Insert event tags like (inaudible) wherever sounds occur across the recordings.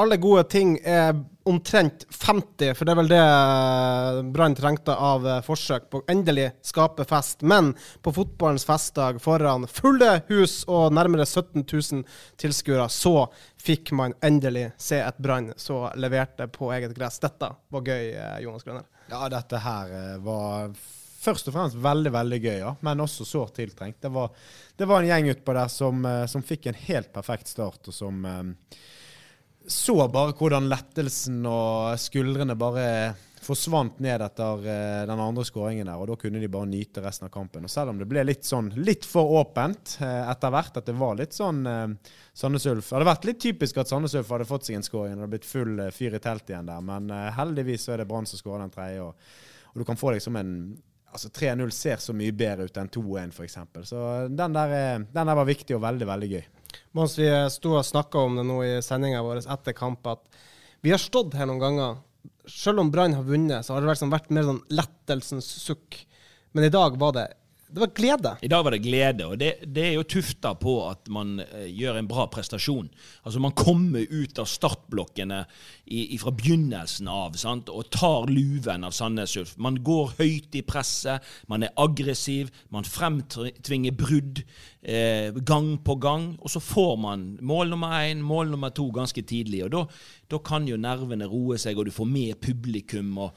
Alle gode ting er omtrent 50, for det er vel det Brann trengte av eh, forsøk på å endelig skape fest. Men på fotballens festdag foran fulle hus og nærmere 17 000 tilskuere, så fikk man endelig se et Brann som leverte på eget gress. Dette var gøy, eh, Jonas Grønner. Ja, dette her eh, var først og fremst veldig veldig gøy, ja. men også sårt tiltrengt. Det var, det var en gjeng utpå der som, eh, som fikk en helt perfekt start, og som eh, så bare hvordan lettelsen og skuldrene bare forsvant ned etter eh, den andre skåringen der, og da kunne de bare nyte resten av kampen. Og selv om det ble litt sånn litt for åpent eh, etter hvert, at det var litt sånn eh, Sandnes Ulf Det hadde vært litt typisk at Sandnes Ulf hadde fått seg en skåring og det hadde blitt full eh, fyr i teltet igjen der, men heldigvis så er det Brann som skårer den tredje, og, og du kan få liksom en Altså 3-0 ser så mye bedre ut enn 2-1 f.eks. Så den der, er- den der var viktig og veldig, veldig gøy. Mens vi sto og snakka om det nå i sendinga vår etter kamp, at vi har stått her noen ganger. Selv om Brann har vunnet, så har det sånn, vært mer sånn lettelsens sukk. Men i dag var det det var glede. I dag var det glede, og det, det er jo tufta på at man eh, gjør en bra prestasjon. Altså Man kommer ut av startblokkene i, i fra begynnelsen av sant? og tar luven av Sandnes Ulf. Man går høyt i presset, man er aggressiv, man fremtvinger brudd eh, gang på gang. Og så får man mål nummer én, mål nummer to ganske tidlig. og da, kan jo nervene roe seg, og du får med publikum. og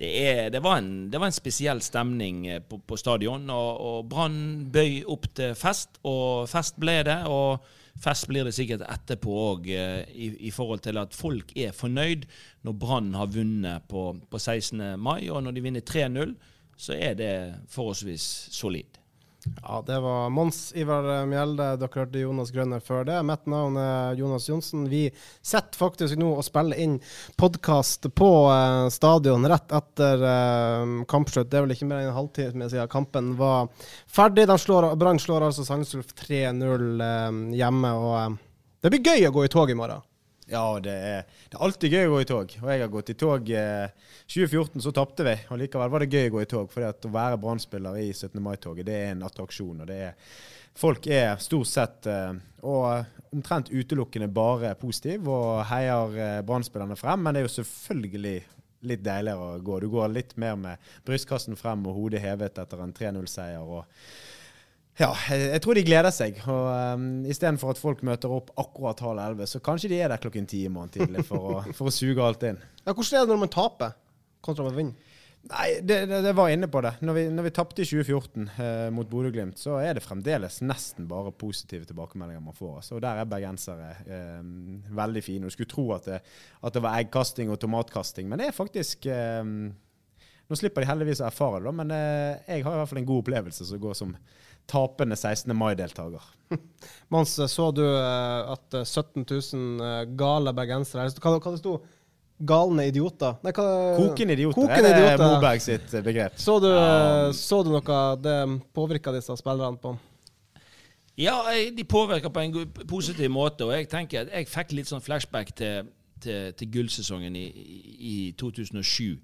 det, er, det, var en, det var en spesiell stemning eh, på, på stadion, og, og Brann bøy opp til fest, og fest ble det. og Fest blir det sikkert etterpå òg, i, i forhold til at folk er fornøyd når Brann har vunnet på, på 16. mai. Og når de vinner 3-0, så er det forholdsvis solid. Ja, det var Mons Ivar Mjelde. Dere hørte Jonas Grønner før det. Mitt navn er Jonas Johnsen. Vi sitter faktisk nå og spiller inn podkast på eh, stadion rett etter eh, kampslutt. Det er vel ikke mer enn en halvtime siden kampen var ferdig. Brann slår altså Sandnes Ulf 3-0 eh, hjemme. og eh, Det blir gøy å gå i tog i morgen. Ja, det er, det er alltid gøy å gå i tog. Og jeg har gått i tog eh, 2014, så tapte vi. Og likevel var det gøy å gå i tog. For å være Brann-spiller i 17. mai-toget, det er en attraksjon. og det er Folk er stort sett eh, og omtrent utelukkende bare positive og heier eh, Brann-spillerne frem. Men det er jo selvfølgelig litt deiligere å gå. Du går litt mer med brystkassen frem og hodet hevet etter en 3-0-seier. og ja, jeg, tror de gleder seg. og um, Istedenfor at folk møter opp akkurat halv elleve, så kanskje de er der klokken ti i morgen tidlig for å, (laughs) for å suge alt inn. Ja, Hvordan er det når man taper kontra man vinner? Nei, det, det, det var inne på det. Når vi, når vi tapte i 2014 eh, mot Bodø-Glimt, så er det fremdeles nesten bare positive tilbakemeldinger man får. Så der er bergensere eh, veldig fine. Du skulle tro at det, at det var eggkasting og tomatkasting, men det er faktisk eh, Nå slipper de heldigvis å erfare det, men eh, jeg har i hvert fall en god opplevelse som går som tapende 16. mai-deltaker. (laughs) Mons, så du eh, at eh, 17 000 eh, gale bergensere Hva, hva det sto Galne idioter? Nei, hva, koken idioter koken er det idioter. Moberg sitt eh, begrep. Så du, så du noe det påvirka disse spillerne på? Ja, de påvirka på en positiv måte, og jeg tenker at jeg fikk litt sånn flashback til, til, til gullsesongen i, i 2007.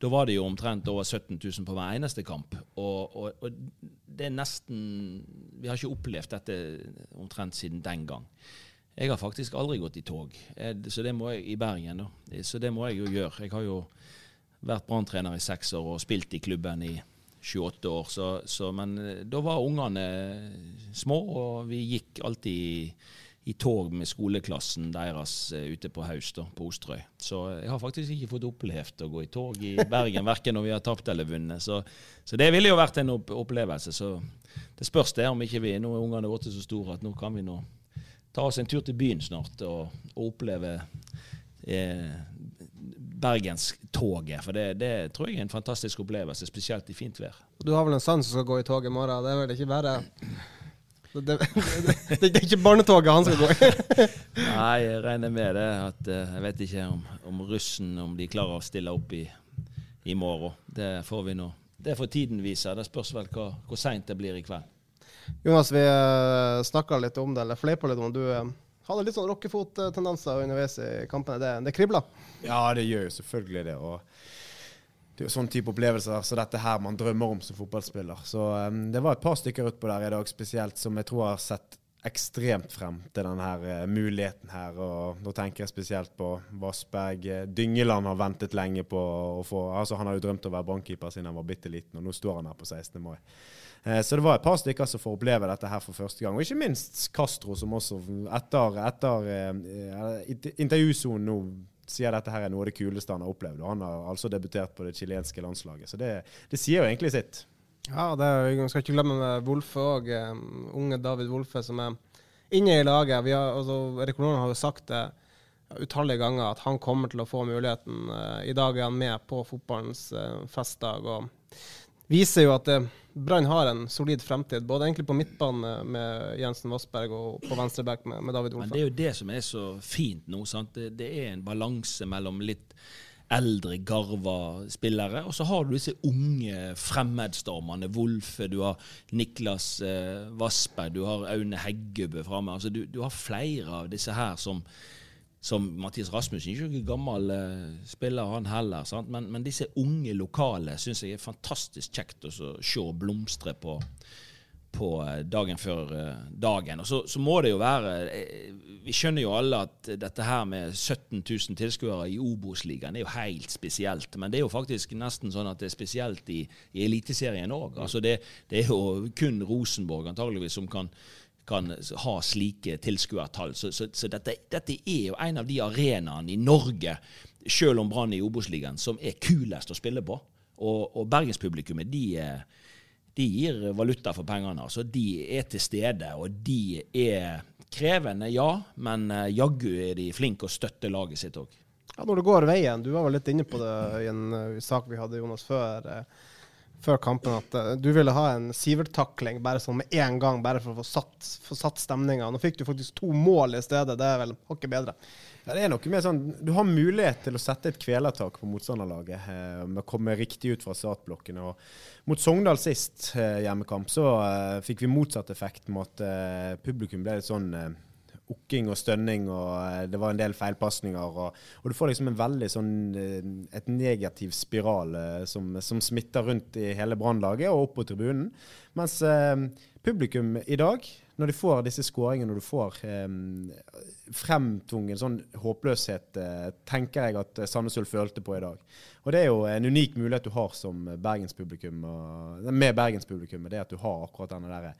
Da var det jo omtrent over 17 000 på hver eneste kamp. Og, og, og det er nesten Vi har ikke opplevd dette omtrent siden den gang. Jeg har faktisk aldri gått i tog, eh, så det må jeg, i Bergen. da. Så det må jeg jo gjøre. Jeg har jo vært branntrener i seks år og spilt i klubben i 28 år. Så, så, men eh, da var ungene små, og vi gikk alltid i, tog med skoleklassen deres eh, ute på Haus på Osterøy. Så jeg har faktisk ikke fått opplevd å gå i tog i Bergen, verken når vi har tapt eller vunnet. Så, så det ville jo vært en opp opplevelse. Så det spørs det om ikke vi Nå er ungene våre så store at nå kan vi nå ta oss en tur til byen snart og, og oppleve eh, Bergenstoget. For det, det tror jeg er en fantastisk opplevelse, spesielt i fint vær. Du har vel en sønn som skal gå i tog i morgen? Det er vel ikke bare Det, det, det, det er ikke barnetoget han skal gå i. Nei, jeg regner med det. At, eh, jeg vet ikke om, om russen om de klarer å stille opp i, i morgen. Det får vi nå. Det får tiden vise. Det spørs vel hva, hvor seint det blir i kveld. Jonas, vi uh, snakka litt om det, eller fleipa litt om det. Du eh, hadde litt sånn rockefot-tendenser underveis i kampene. Det, det kribla? Ja, det gjør jo selvfølgelig det. og sånn type opplevelser så dette her man drømmer om som fotballspiller. Så um, det var et par stykker utpå der i dag spesielt som jeg tror har sett ekstremt frem til denne her, uh, muligheten her. og Da tenker jeg spesielt på Vassberg. Dyngeland har ventet lenge på å få altså Han har jo drømt å være bankkeeper siden han var bitte liten, og nå står han her på 16. mai. Uh, så det var et par stykker som får oppleve dette her for første gang. Og ikke minst Castro, som også etter, etter uh, intervjusonen nå sier dette her er noe av det kuleste han har opplevd. Og han har altså debutert på det chilenske landslaget. Så det, det sier jo egentlig sitt. Ja, det er, vi skal ikke glemme Wolfe òg. Um, unge David Wolfe som er inne i laget. Vi har, altså, Erik Norden har jo sagt det utallige ganger at han kommer til å få muligheten. Uh, I dag er han med på fotballens uh, festdag og viser jo at det Brann har en solid fremtid, både egentlig på midtbane med Jensen Vassberg og på venstreback med, med David Wolfe. Men det er jo det som er så fint nå. Det, det, er en balanse mellom litt eldre, garva spillere, og så har du disse unge fremmedstormene. Wolfe, du har Niklas eh, Vassberg, du har Aune Heggebø framme. Altså, du, du har flere av disse her som som Mathias Rasmussen. Ikke noen gammel uh, spiller, han heller. Men, men, disse unge lokale syns jeg er fantastisk kjekt å se blomstre på, på uh, dagen før uh, dagen. Og så, så, må det jo være Vi skjønner jo alle at dette her med 17 000 tilskuere i Obos-ligaen er jo helt spesielt. Men det er jo faktisk nesten sånn at det er spesielt i, i Eliteserien òg. Altså det, det, er jo kun Rosenborg antageligvis som kan kan ha slike tilskuertall. Så, så, så dette, dette, er jo en av de arenaene i Norge, selv om Brann i Obos-ligaen, som er kulest å spille på. Og, og bergenspublikummet, de, de, gir valuta for pengene. Så De er til stede, og de er krevende, ja, men eh, jaggu er de flinke å støtte laget sitt òg. Ja, når det går veien, du var vel litt inne på det i en uh, sak vi hadde, Jonas, før. Uh, før kampen at uh, du ville ha en Sivert-takling bare sånn med en gang, bare for å få satt, få satt stemninga. Nå fikk du faktisk to mål i stedet. Det er vel hakket bedre. Ja, det er noe med sånn, Du har mulighet til å sette et kvelertak på motstanderlaget eh, med å komme riktig ut fra startblokken. Og mot Sogndal sist eh, hjemmekamp så eh, fikk vi motsatt effekt med at eh, publikum ble litt sånn eh, okking og stønning, og eh, det var en del feilpasninger. Og, og, du får liksom en veldig sånn eh, et negativ spiral eh, som, som smitter rundt i hele Brannlaget og opp på tribunen. Mens eh, publikum i dag, når de får disse skåringene, når du får eh, fremtvungen sånn håpløshet, eh, tenker jeg at Sandnes Ulf følte på i dag. Og det er jo en unik mulighet du har som bergenspublikum, med bergenspublikummet, det at du har akkurat denne derre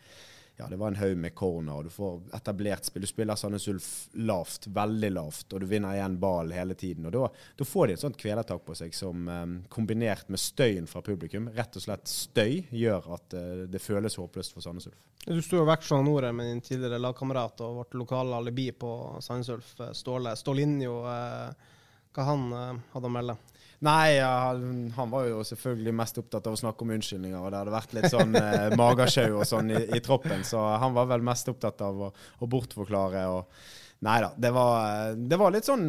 ja, det var en haug med corner, og du får etablert spill. Du spiller Sandnes Ulf lavt, veldig lavt, og du vinner igjen ball hele tiden. og Da får de et sånt kvelertak på seg som um, kombinert med støyen fra publikum, rett og slett støy, gjør at uh, det føles håpløst for Sandnes Ulf. Du sto og veksla ordet med din tidligere lagkamerat og vårt lokale alibi på Sandnes Ulf, eh, Ståle Stålinjo. Uh, hva han uh, hadde å melde? Nei, han var jo selvfølgelig mest opptatt av å snakke om unnskyldninger, og det hadde vært litt sånn eh, magesjau og sånn i, i, troppen, så han var vel mest opptatt av å, å bortforklare. og Nei da, det det var, litt sånn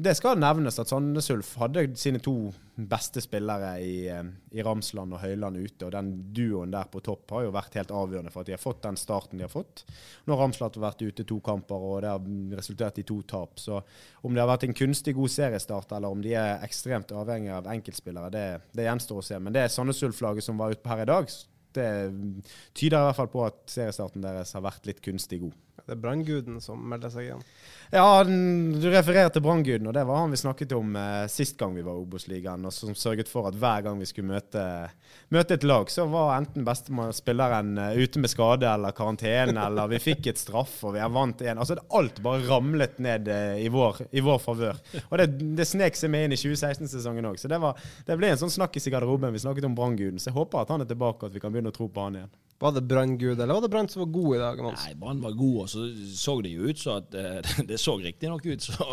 Det skal nevnes at Sandnes Ulf hadde sine to beste spillere i, eh, i, Ramsland og Høyland ute. Og den duoen der på topp har jo vært helt avgjørende for at de har fått den starten de har fått. Nå har Ramsland vært ute to kamper, og det har resultert i to tap. Så om det har vært en kunstig god seriestart, eller om de er ekstremt avhengige av enkeltspillere, det, det gjenstår å se. Men det er Sandnes Ulf-laget som var ute her i dag, det tyder i hvert fall på at seriestarten deres har vært litt kunstig god. Det er Brannguden som melder seg igjen. Ja, du refererer til Brannguden, og det var han vi snakket om eh, sist gang vi var i Obos-ligaen, og som sørget for at hver gang vi skulle møte, møte et lag, så var enten spilleren uh, ute med skade eller karantene, (laughs) eller vi fikk et straff og vi vant igjen. Altså alt bare ramlet ned uh, i vår, i vår favør. Og det, det snek seg med inn i 2016-sesongen òg, så det, var, det, ble en sånn snakkis i garderoben. Vi snakket om Brannguden, så jeg håper at han er tilbake, og at vi kan begynne å tro på han igjen. Var det Brann-gud, eller var det Brann som var god i dag? Mons? Nei, Brann var god, og så så det jo ut så at eh, (laughs) Det så riktignok ut så,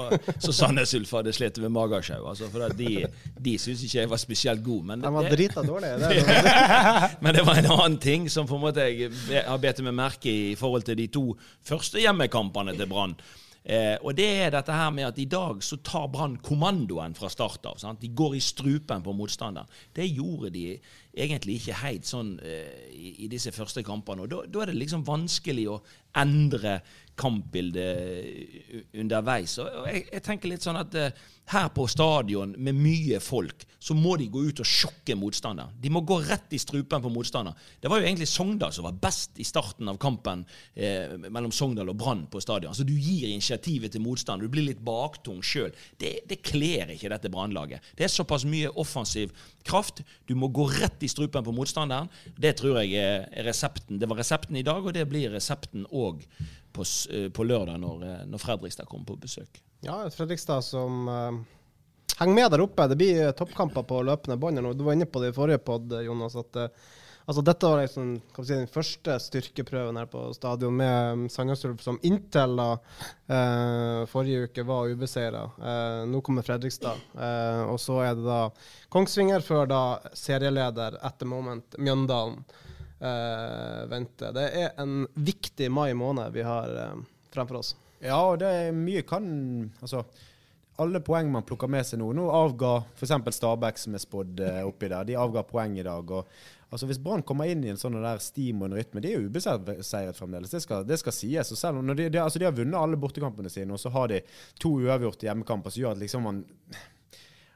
så Sandnes Ulf hadde slitt med magesjau. Altså, for de, de syns ikke jeg var spesielt god. Men De var det, drita dårlige. Det (laughs) men det var en annen ting som på en måte jeg har bedt meg merke i i forhold til de to første hjemmekampene til Brann. Eh, og det er dette her med at i dag så tar Brann kommandoen fra start av. Sant? De går i strupen på motstanderen. Det gjorde de egentlig ikke helt sånn eh, i, i disse første kampene. Og da, da er det liksom vanskelig å endre kampbildet underveis. Og jeg, jeg tenker litt sånn at eh, her på stadion med mye folk, så må de gå ut og sjokke motstanderen. De må gå rett i strupen på motstanderen. Det var jo egentlig Sogndal som var best i starten av kampen eh, mellom Sogndal og Brann på stadion. Så du gir initiativet til motstand. Du blir litt baktung sjøl. Det, det kler ikke dette Brannlaget. Det er såpass mye offensiv kraft. Du må gå rett i strupen på motstanderen. Det tror jeg er resepten. Det var resepten i dag, og det blir resepten òg på, eh, på lørdag når, eh, når Fredrikstad kommer på besøk. Ja, Fredrikstad som uh, henger med der oppe. Det blir toppkamper på løpende bånd. Du var inne på det i forrige pod, Jonas. at uh, altså Dette var liksom, si, den første styrkeprøven her på stadion med um, Sandnes som inntil da, eh, forrige uke var ubeseira. Eh, nå kommer Fredrikstad. Eh, og så er det da Kongsvinger før da serieleder etter moment Mjøndalen eh, vente. Det er en viktig mai måned vi har eh, fremfor oss. Ja, og det er mye kan Altså, alle poeng man plukker med seg nå Nå avga f.eks. Stabæk, som er spådd eh, oppi der, de avga poeng i dag. og altså Hvis Brann kommer inn i en sånn der stim og en rytme De er jo ubeseiret fremdeles, det skal, det skal sies. og selv om de, de, altså de har vunnet alle bortekampene sine, og så har de to uavgjorte hjemmekamper som gjør at liksom man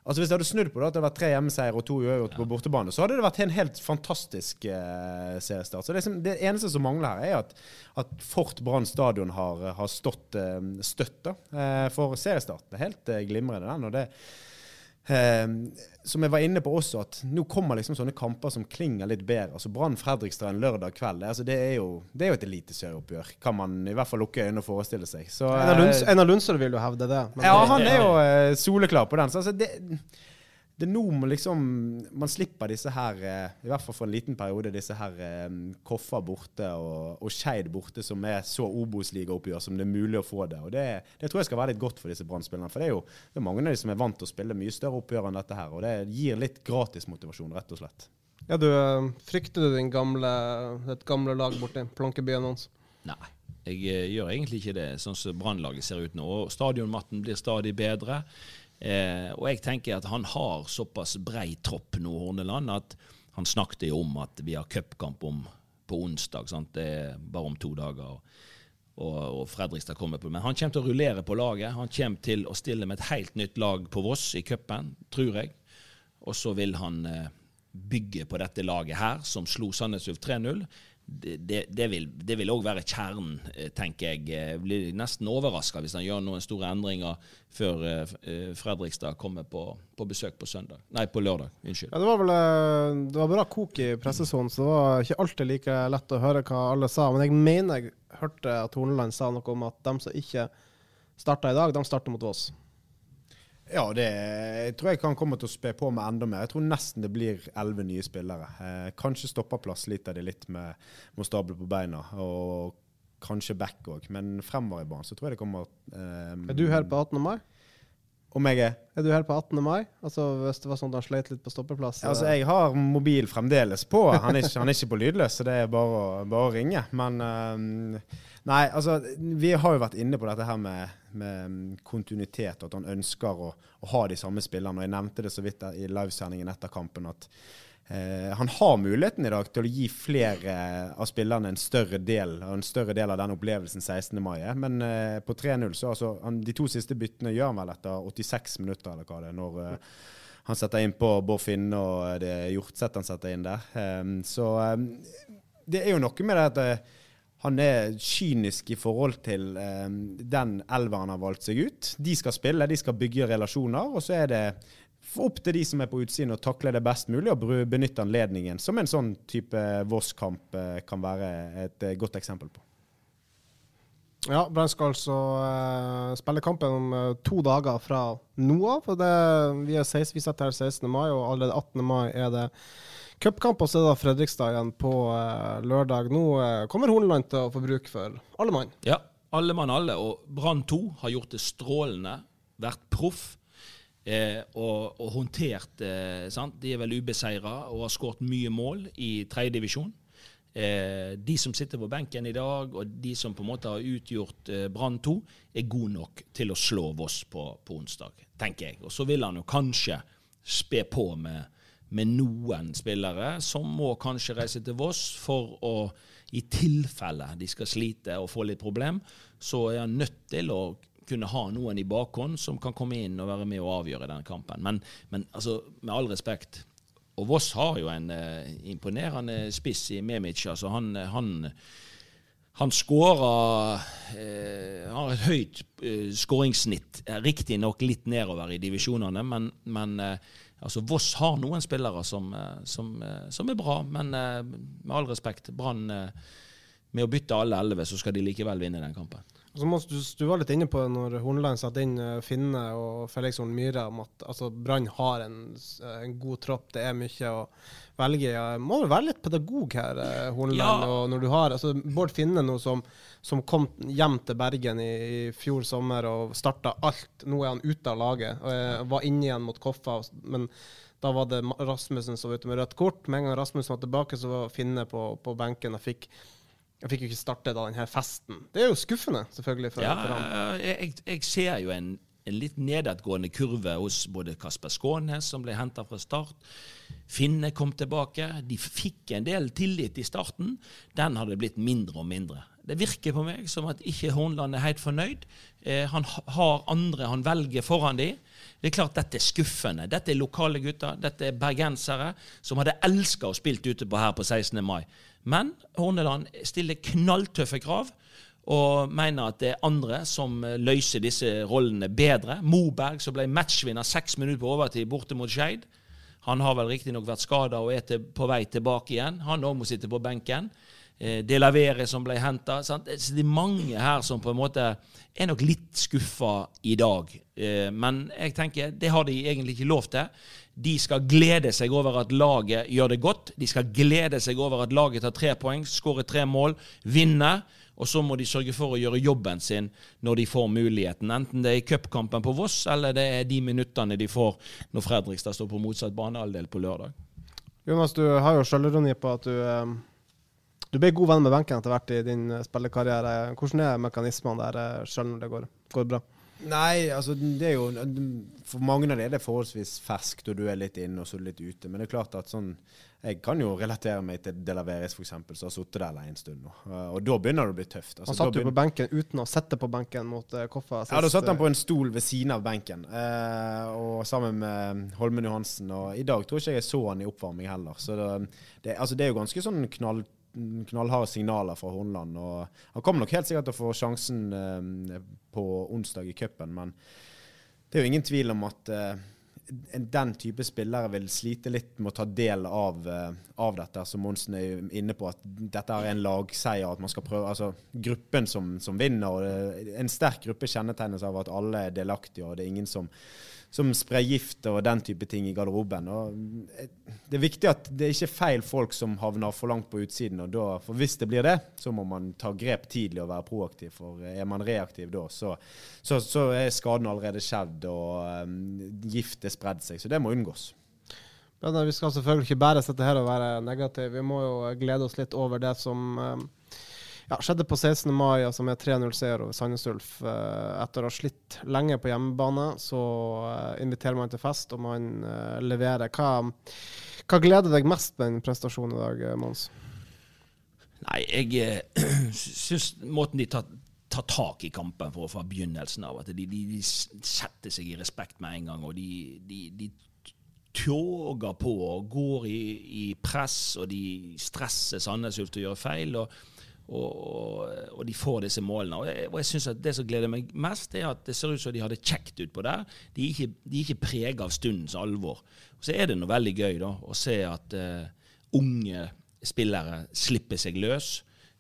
Altså Hvis det hadde snudd på det, at det hadde vært tre hjemmeseier og to uavgjort på bortebane, så hadde det vært en helt fantastisk uh, seriestart. Så det, liksom, det eneste som mangler her, er at, at Fort Brann stadion har, har stått uh, støtt eh, for seriestart. Det er helt uh, glimrende, den. og det som jeg var inne på også, at nå kommer liksom sånne kamper som klinger litt bedre. altså Brann-Fredrikstad en lørdag kveld. Altså det, er jo, det er jo et eliteserieoppgjør, kan man i hvert fall lukke øynene og forestille seg. Så, Einar Lunds, eh, vil jo hevde det. men ja, han er jo eh, soleklar på den. Så altså, det, det er nå man liksom Man slipper disse her, eh, i hvert fall for en liten periode, disse her koffer Koffa borte og, og Skeid borte, som er så Obos-ligaoppgjør som det er mulig å få det. Og det, det tror jeg skal være litt godt for disse Brann-spillerne. For det er jo det er mange av de som er vant til å spille mye større oppgjør enn dette her. Og det gir litt gratismotivasjon, rett og slett. Ja, du, eh, frykter du din gamle, ditt gamle lag borti Plankebyen hans? Nei, jeg eh, gjør egentlig ikke det, sånn som Brannlaget ser ut nå. Og Stadionmatten blir stadig bedre. Eh, og jeg tenker at han har såpass brei tropp nå, Horneland, at han snakket jo om at vi har cupkamp på onsdag. Sant? Det er bare om to dager. Og, og, Fredrikstad kommer på Men han kommer til å rullere på laget. Han kommer til å stille med et helt nytt lag på Voss i cupen, tror jeg. Og så vil han eh, bygge på dette laget her, som slo Sandnes Ulf 3-0. Det, det, vil det òg være kjernen, eh, tenker jeg. Jeg blir nesten overraska hvis han gjør noen store endringer før eh, eh, Fredrikstad kommer på, på besøk på søndag. Nei, på lørdag. Unnskyld. Ja, det var vel eh, det var bra kok i pressesonen, så det var ikke alltid like lett å høre hva alle sa. Men jeg mener jeg hørte at Horneland sa noe om at de som ikke starta i dag, de starter mot Voss. Ja, det jeg tror jeg kan komme til å spe på med enda mer. Jeg tror nesten det blir elleve nye spillere. Eh, kanskje stopperplass sliter de litt med, med å stable på beina, og kanskje back òg. Men fremover i banen så tror jeg det kommer eh, Er du her på 18. mai? Om jeg er Er du her på 18. mai? Altså Hvis det var sånn at han sleit litt på stoppeplass? Ja, Altså, jeg har mobil fremdeles på. Han er ikke, han er ikke på lydløs, så det er bare bare å ringe. Men eh, Nei, altså, vi har jo vært inne på dette her med, med kontinuitet, og at han ønsker å, å ha de samme spillerne. Og jeg nevnte det så vidt i livesendingen etter kampen at eh, han har muligheten i dag til å gi flere av spillerne en større del en større del av den opplevelsen 16. mai. Men eh, på 3-0 så altså, han, De to siste byttene gjør han vel etter 86 minutter, eller hva det er. når eh, han setter inn på Bård Finne, og det er Hjortseth han setter inn der. Um, så um, det er jo noe med det at uh, han er kynisk i forhold til eh, den elveren har valgt seg ut. De skal spille, de skal bygge relasjoner, og så er det opp til de som er på utsiden å takle det best mulig og benytte anledningen, som en sånn type Voss-kamp eh, kan være et eh, godt eksempel på. Ja, Brann skal altså eh, spille kampen om eh, to dager fra nå av. Vi, 16, vi setter her 16. mai, og allerede 18. mai er det Cupkamp, og så er det Fredrikstad igjen på eh, lørdag. Nå eh, kommer Horneland til å få bruk for alle mann. Ja, alle mann alle. Og Brann 2 har gjort det strålende, vært proff. Eh, og, og håndtert eh, sant? De er vel ubeseira og har skåret mye mål i tredjedivisjon. Eh, de som sitter på benken i dag, og de som på en måte har utgjort eh, Brann 2, er gode nok til å slå Voss på, på onsdag, tenker jeg. Og så vil han jo kanskje spe på med, med noen spillere som må kanskje reise til Voss for å i tilfelle de skal slite og få litt problem, så er han nødt til å kunne ha noen i bakhånd som kan komme inn og være med og avgjøre den kampen. Men, men altså, med all respekt Og Voss har jo en eh, imponerende spiss i Memic. Altså, han, han, han skårer eh, Har et høyt eh, skåringssnitt. Riktignok litt nedover i divisjonene, men, men eh, altså, Voss har noen spillere som, eh, som, eh, som er bra. Men eh, med all respekt, Brann med å bytte alle elleve, så skal de likevel vinne den kampen. Altså, må, du, du, var litt inne på det når Hornland satte inn uh, Finne og Felix Horn Myhre, om at altså, Brann har en, en, god tropp. Det er mye å velge i. Må vel være litt pedagog her, Hornland. Ja. Når du har altså, Bård Finne nå som, som, kom hjem til Bergen i, i fjor sommer og starta alt. Nå er han ute av laget. og uh, Var inne igjen mot Koffa. men da var det Rasmussen som var ute med rødt kort. Med en gang Rasmussen var tilbake, så var Finne på, på benken og fikk jeg fikk jo ikke startet da denne festen. Det er jo skuffende, selvfølgelig. For, ja, for ham. Jeg, jeg, ser jo en, en, litt nedadgående kurve hos både Kasper Skånes, som ble henta fra start. Finne kom tilbake. De fikk en del tillit i starten. Den hadde blitt mindre og mindre. Det virker på meg som at ikke Hornland er helt fornøyd. Eh, han har andre han velger foran de. Det er klart Dette er skuffende. Dette er lokale gutter. Dette er bergensere som hadde elska å spille ute på her på 16. mai. Men Horneland stiller knalltøffe krav og mener at det er andre som løser disse rollene bedre. Moberg, som ble matchvinner seks minutter på overtid borte mot Skeid. Han har vel riktignok vært skada og er på vei tilbake igjen. Han òg må sitte på benken. Eh, Delavere som ble henta. Det er mange her som på en måte er nok litt skuffa i dag. Eh, men jeg tenker det har de egentlig ikke lov til. De skal glede seg over at laget gjør det godt. De skal glede seg over at laget tar tre poeng, skårer tre mål, vinner. Og så må de sørge for å gjøre jobben sin når de får muligheten. Enten det er i cupkampen på Voss, eller det er de minuttene de får når Fredrikstad står på motsatt banehalvdel på lørdag. Jonas, du har jo sjølironi på at du, eh, du ble god venn med benken etter hvert i din spillekarriere. Hvordan er mekanismene der sjøl når det går, går bra? Nei, altså det er jo For mange av det er det forholdsvis ferskt, og du er litt inne og så litt ute. Men det er klart at sånn Jeg kan jo relatere meg til Delaveres, f.eks., som har sittet der en stund nå. Og da begynner det å bli tøft. Altså, han satt jo på benken uten å sette på benken mot uh, Koffa. Ja, da satt han på en stol ved siden av benken, eh, og sammen med Holmen Johansen. Og i dag tror ikke jeg så han i oppvarming heller. Så det, det, altså, det er jo ganske sånn knall knallharde signaler fra Hornland. og Han kommer nok helt sikkert til å få sjansen eh, på onsdag i cupen, men det er jo ingen tvil om at eh, den type spillere vil slite litt med å ta del av, uh, av dette, som Monsen er inne på. At dette er en lagseier. at man skal prøve, altså Gruppen som, som vinner. og det, En sterk gruppe kjennetegnes av at alle er delaktige, og det er ingen som som sprer gift og den type ting i garderoben. Og eh, det er viktig at det ikke er feil folk som havner for langt på utsiden. og da, for Hvis det blir det, så må man ta grep tidlig og være proaktiv. For er man reaktiv da, så, så, så er skaden allerede skjedd, og um, gift er spredd seg. Så det må unngås. Men vi skal selvfølgelig ikke bare sitte her og være negative. Vi må jo glede oss litt over det som um ja, skjedde på 16. mai, altså med 3-0-seier over Sandnes Ulf. Uh, etter å ha slitt lenge på hjemmebane, så uh, inviterer man til fest, og man uh, leverer. Hva, hva, gleder deg mest med den prestasjonen i dag, Mons? Nei, jeg (clears throat) syns måten de tar, tar, tak i kampen for, fra begynnelsen av, at de, de, de, setter seg i respekt med en gang, og de, de, tjoger på og går i, i, press, og de stresser Sandnes Ulf til å gjøre feil. og og, og, de får disse målene. Og jeg, og jeg synes at Det som gleder meg mest, er at det ser ut som de har det kjekt utpå der. De er ikke, de ikke prega av stundens alvor. Og Så er det noe veldig gøy da, å se at uh, unge spillere slipper seg løs,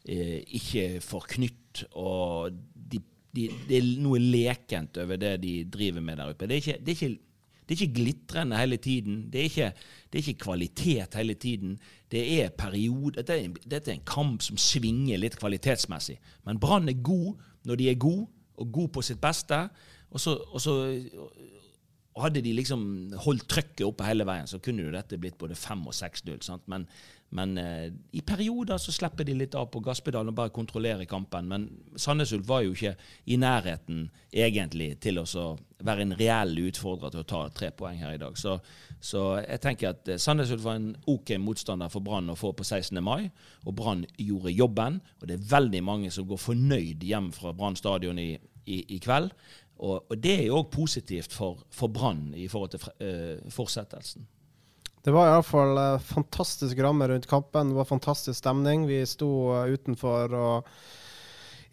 uh, ikke får knytt. og de, de, Det er noe lekent over det de driver med der oppe. Det er ikke, det er ikke Det er ikke glitrende hele tiden. Det er ikke, det er ikke kvalitet hele tiden. Det er periode. Dette er, en, dette er en kamp som svinger litt kvalitetsmessig. Men Brann er god når de er gode, og god på sitt beste. Og så, og så hadde de liksom holdt trøkket oppe hele veien, så kunne jo dette blitt både 5 og 6-0. sant? Men, men eh, i perioder så slipper de litt av på gasspedalen og bare kontrollerer kampen. Men Sandnes Ulf var jo ikke i nærheten egentlig til å være en reell utfordrer til å ta tre poeng her i dag. Så, så jeg tenker at eh, Sandnes Ulf var en OK motstander for Brann å få på 16. mai. Og Brann gjorde jobben. Og det er veldig mange som går fornøyd hjem fra Brann stadion i, i, i kveld. Og, og, det er jo òg positivt for, for Brann i forhold til uh, fortsettelsen. Det var iallfall uh, fantastisk ramme rundt kampen. Det var fantastisk stemning. Vi sto uh, utenfor og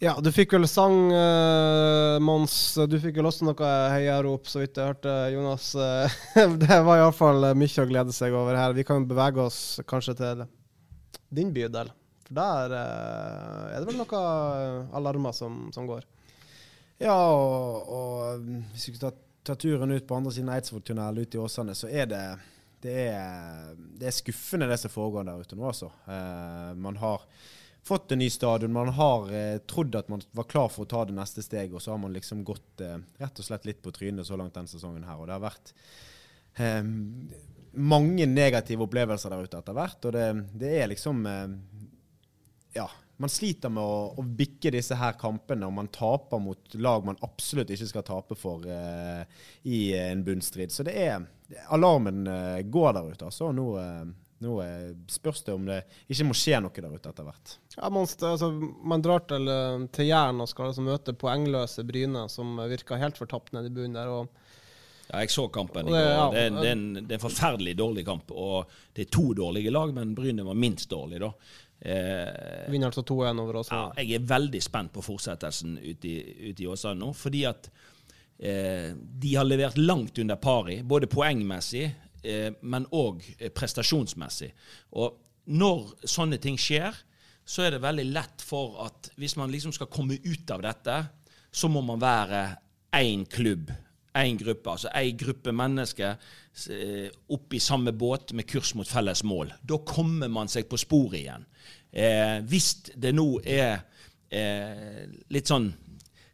Ja, du fikk vel sang, uh, Mons. Du fikk vel også noe heiarop, så vidt jeg hørte, Jonas. (laughs) det var iallfall mye å glede seg over her. Vi kan bevege oss kanskje til din bydel. For der er det vel noen alarmer som, som går. Ja, og, og hvis vi tar, ta, turen ut på andre siden av Eidsvolltunnelen, ut i Åsane, så er det, det, er, det er skuffende det som foregår der ute nå, altså. Eh, man har fått en ny stadion. Man har eh, trodd at man var klar for å ta det neste steget, og så har man liksom gått eh, rett og slett litt på trynet så langt denne sesongen her. Og det har vært eh, mange negative opplevelser der ute etter hvert. Og det, det er liksom eh, Ja man sliter med å, å, bikke disse her kampene, og man taper mot lag man absolutt ikke skal tape for uh, i en bunnstrid. Så det er Alarmen uh, går der ute, altså. Nå, uh, nå spørs det om det ikke må skje noe der ute etter hvert. Ja, man, altså, man drar til, til Jæren og skal altså møte poengløse Bryne, som virker helt fortapt nede i bunnen der. og ja, jeg så kampen i går. Det, ja, det, er, det, er en, det, er en, forferdelig dårlig kamp. Og det er to dårlige lag, men Bryne var minst dårlig, da. Eh, Vinner altså 2-1 over oss. Ja, jeg er veldig spent på fortsettelsen ute i, ut i Åsane nå. Fordi at eh, de har levert langt under pari, både poengmessig, eh, men òg eh, prestasjonsmessig. Og når sånne ting skjer, så er det veldig lett for at hvis man liksom skal komme ut av dette, så må man være én klubb én gruppe, altså én gruppe mennesker eh, opp i samme båt med kurs mot felles mål. Da kommer man seg på sporet igjen. Eh, hvis det nå er eh, litt sånn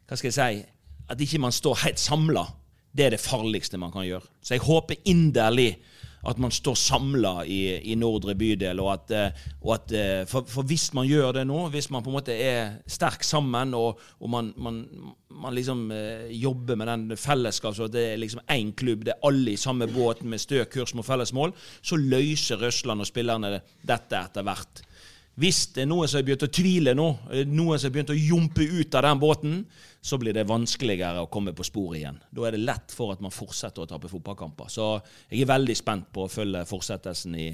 Hva skal jeg si At ikke man står helt samla, det er det farligste man kan gjøre. Så jeg håper inderlig at man står samla i, i, nordre bydel. og at, eh, og at eh, for, for, hvis man gjør det nå, hvis man på en måte er sterk sammen, og, og man, man, man, liksom eh, jobber med den fellesskap, så det er liksom én klubb, det er alle i samme båt med stø kurs mot felles mål, så løser Røsland og spillerne dette etter hvert. Hvis det er noen som har begynt å tvile nå, noen som har begynt å jumpe ut av den båten, så blir det vanskeligere å komme på sporet igjen. Da er det lett for at man fortsetter å tape fotballkamper. Så jeg er veldig spent på å følge fortsettelsen i,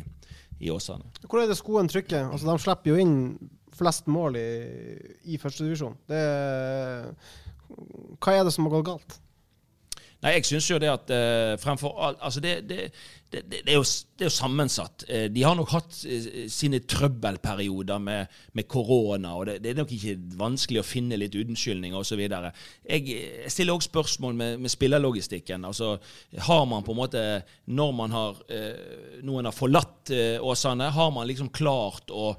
i Åsane. Hvor er det skoen trykker? Altså, de slipper jo inn flest mål i, i førstedivisjon. Hva er det som har gått galt? Nei, jeg syns jo det at uh, fremfor alt Altså, det, det, det, er jo, det, er jo, sammensatt. Uh, de har nok hatt uh, sine trøbbelperioder med, med korona, og det, er nok ikke vanskelig å finne litt unnskyldninger osv. Jeg, jeg stiller også spørsmål med, med spillerlogistikken. Altså, har man på en måte, når man har noen har forlatt Åsane, har man liksom klart å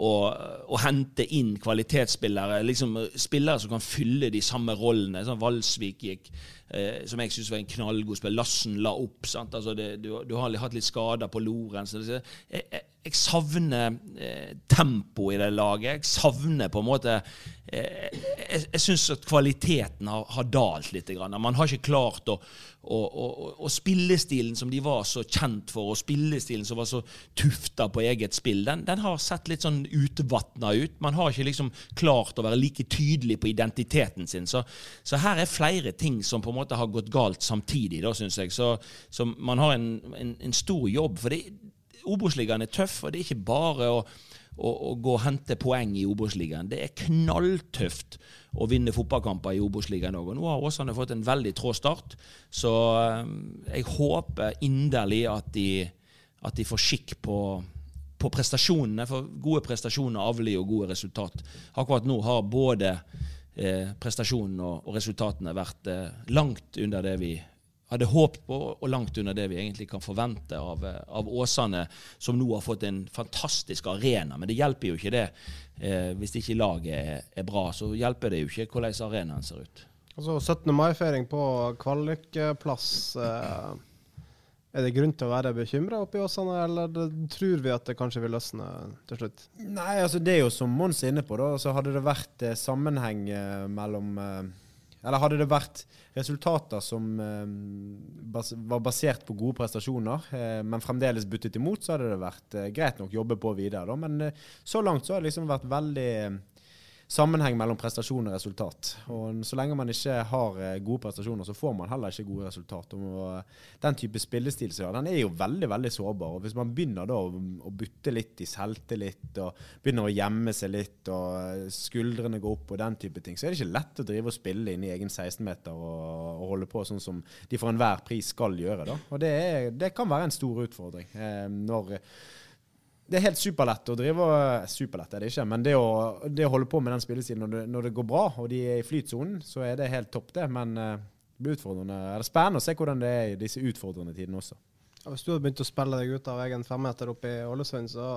å, hente inn kvalitetsspillere. liksom Spillere som kan fylle de samme rollene. sånn Valsvik gikk, eh, som jeg syns var en knallgod spiller. Lassen la opp. sant, altså det, du, du, har hatt litt skader på Lorentz. Jeg, jeg, jeg, savner eh, tempo i det laget. Jeg savner på en måte eh, Jeg, jeg syns at kvaliteten har, har dalt litt. Grann. Man har ikke klart å å, å, å spillestilen som de var så kjent for, og spillestilen som var så tufta på eget spill, den, den har sett litt sånn utvatna ut. Man har ikke liksom klart å være like tydelig på identiteten sin. Så, så, her er flere ting som på en måte har gått galt samtidig, da, syns jeg. Så, så, man har en, en, en stor jobb. For Obos-ligaen er tøff, og det er ikke bare å å, å gå og hente poeng i Obos-ligaen. Det er knalltøft å vinne fotballkamper i Obos-ligaen òg. Nå har Åsane fått en veldig trå start, så eh, jeg håper inderlig at de, at de får skikk på, på prestasjonene, for gode prestasjoner avler jo gode resultat. Akkurat nå har både eh, prestasjonene og, og, resultatene vært eh, langt under det vi hadde håpet på, og langt under det vi egentlig kan forvente av, eh, av Åsane, som nå har fått en fantastisk arena. Men det hjelper jo ikke det eh, hvis ikke laget er, er, bra. Så hjelper det jo ikke hvordan arenaen ser ut. Altså 17. mai-feiring på kvalikplass. Eh, er det grunn til å være bekymra oppi Åsane, eller tror vi at det kanskje vil løsne til slutt? Nei, altså det er jo som Mons er inne på, da. Så hadde det vært eh, sammenheng eh, mellom eh, Eller hadde det vært resultater som eh, bas var basert på gode prestasjoner, eh, men fremdeles buttet imot, så hadde det vært eh, greit nok jobbe på videre. Da. Men så langt så har det liksom vært veldig sammenheng mellom prestasjon og resultat. Og Så lenge man ikke har eh, gode prestasjoner, så får man heller ikke gode resultater. Og den type spillestil som den er jo veldig veldig sårbar. og Hvis man begynner da å butte litt i selvtillit, og begynner å gjemme seg litt, og eh, skuldrene går opp og den type ting, så er det ikke lett å drive og spille inn i egen 16-meter og, og, holde på sånn som de for enhver pris skal gjøre. da. Og det, er, det kan være en stor utfordring. Eh, når det er helt superlett å drive Superlett er det ikke, men det å, det å holde på med den spillesiden når, når, det går bra og de er i flytsonen, så er det helt topp, det. Men uh, det blir utfordrende. Er det spennende å se hvordan det er i disse utfordrende tidene også. Hvis du hadde begynt å spille deg ut av egen femmeter oppe i Ålesund, så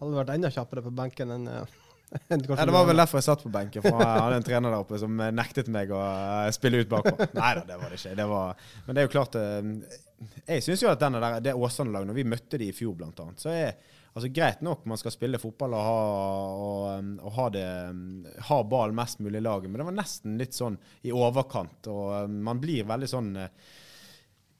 hadde du vært enda kjappere på benken enn uh, (laughs) ja, det var vel derfor jeg satt på benken, for jeg hadde en trener der oppe som nektet meg å eh, spille ut bakpå. Nei da, det var det ikke. Det var, men det er jo klart Jeg syns jo at denne der, det Åsane-laget, når vi møtte de i fjor blant annet, så er Altså Greit nok man skal spille fotball og ha, og, og ha, det, ha ball mest mulig i laget, men det var nesten litt sånn i overkant. Og man blir veldig sånn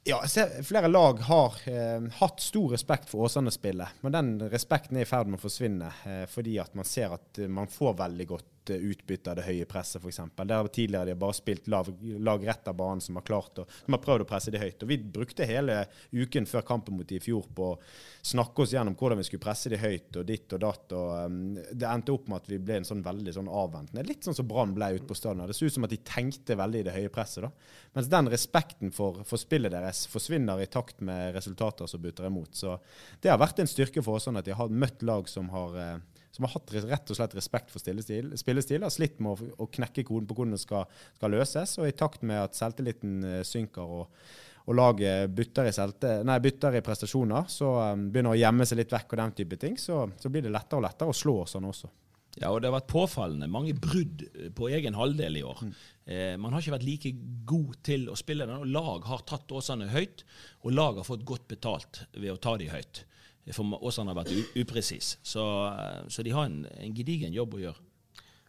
ja, flere lag har eh, hatt stor respekt for Åsane-spillet, men den respekten er i ferd med å forsvinne. Eh, fordi at man ser at man får veldig godt Eh, utbytte av det høye presset, f.eks. Der tidligere de har bare spilt lag, lag rett av banen som har klart å, som har prøvd å presse de høyt. Og Vi brukte hele uken før kampen mot de i fjor på å snakke oss gjennom hvordan vi skulle presse de høyt og ditt og datt. og um, Det endte opp med at vi ble en sånn veldig sånn avventende. Litt sånn som Brann ble ute på stadion. Det så ut som at de tenkte veldig i det høye presset. da. Mens den respekten for, for spillet deres forsvinner i takt med resultater som butter imot. Så det har vært en styrke for oss sånn at de har møtt lag som har eh, som har hatt rett og slett respekt for spillestil, har slitt med å, å, knekke koden på hvordan det skal, skal, løses. Og i takt med at selvtilliten eh, synker og, og laget bytter i, selte, nei, bytter i, prestasjoner, så um, begynner å gjemme seg litt vekk og den type ting, så, så blir det lettere og lettere å slå sånn også. Ja, og det har vært påfallende mange brudd på egen halvdel i år. Mm. Eh, man har ikke vært like god til å spille den, og lag har tatt Åsane høyt, og lag har fått godt betalt ved å ta de høyt. For Åsane har vært upresis. Så, eh, så, de har en, en, gedigen jobb å gjøre.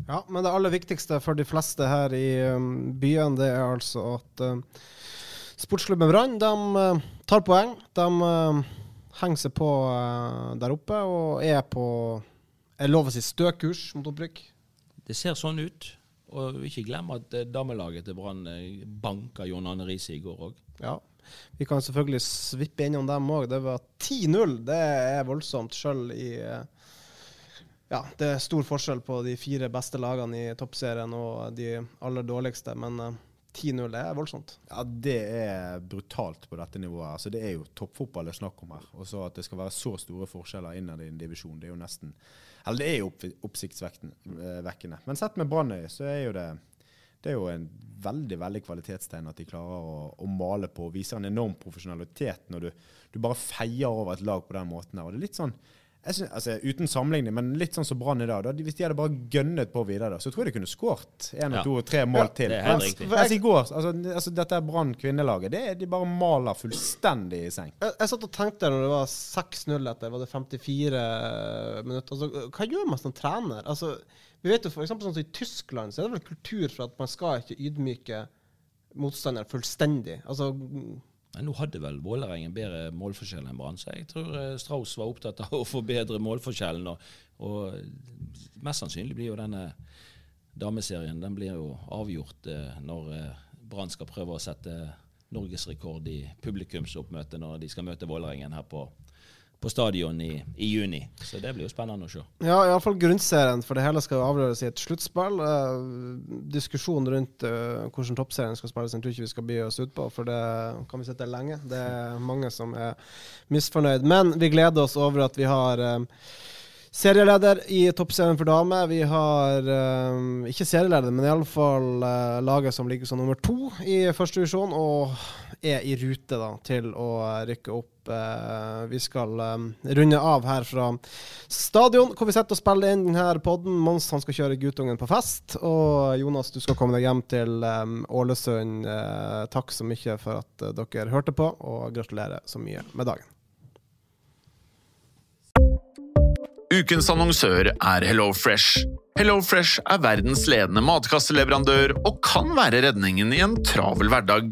Ja, men det aller viktigste for de fleste her i um, byen, det er altså at uh, sportsklubben Brann de uh, tar poeng. De uh, henger seg på der oppe og er på jeg lover å si stø kurs mot opprykk. Det ser sånn ut. Og ikke glem at damelaget til Brann banka John Anne Riise i går òg. Ja, vi kan selvfølgelig svippe innom dem òg. Det var 10-0. Det er voldsomt, sjøl i eh, Ja, det er stor forskjell på de fire beste lagene i toppserien og de aller dårligste, men 10-0 eh, er voldsomt. Ja, det er brutalt på dette nivået. Altså, det er jo toppfotball det er snakk om her. Og så at det skal være så store forskjeller innad i en divisjon, det er jo nesten Eller det er jo oppsiktsvekkende. Men sett med Brannøy, så er jo det det er jo en veldig veldig kvalitetstegn at de klarer å, å male på og viser en enorm profesjonalitet når du, du, bare feier over et lag på den måten. Og det er litt sånn, synes, altså, Uten sammenligning, men litt sånn som Brann i dag. Da, hvis de hadde bare gønnet på videre, da, så tror jeg de kunne skåret én, ja. to og tre mål ja, til. Det er helt riktig. Mens i går, altså, altså dette Brann kvinnelaget, det, de bare maler fullstendig i seng. Jeg, jeg satt og tenkte når det var 6-0 etter var det 54 minutter. Altså, hva gjør man som trener? Altså vi vet jo for eksempel, sånn som I Tyskland så er det vel kultur for at man skal ikke ydmyke motstander fullstendig. Altså, Nå hadde vel Vålerengen bedre målforskjell enn Brann, så jeg tror eh, Strauss var opptatt av å forbedre målforskjellen. Og, og mest sannsynlig blir jo denne dameserien den blir jo avgjort eh, når eh, Brann skal prøve å sette norgesrekord i publikumsoppmøte når de skal møte Vålerengen her på på stadion i, i, juni. Så det blir jo spennende å se. Ja, iallfall grunnserien, for det hele skal avgjøres i et sluttspill. Eh, diskusjon rundt eh, hvordan toppserien skal spilles, jeg tror ikke vi skal by oss ut på, for det kan vi sitte lenge. Det er mange som er misfornøyd. Men vi gleder oss over at vi har eh, serieleder i Toppserien for damer. Vi har uh, ikke serieleder, men iallfall uh, laget som ligger som nummer to i første divisjon, og er i rute da, til å rykke opp. Uh, vi skal um, runde av her fra stadion, hvor vi sitter og spiller inn denne podden. Mons han skal kjøre guttungen på fest, og Jonas, du skal komme deg hjem til um, Ålesund. Takk så mye for at dere hørte på, og gratulerer så mye med dagen. Ukens annonsør er HelloFresh. HelloFresh er verdens ledende matkasseleverandør og kan være redningen i en travel hverdag.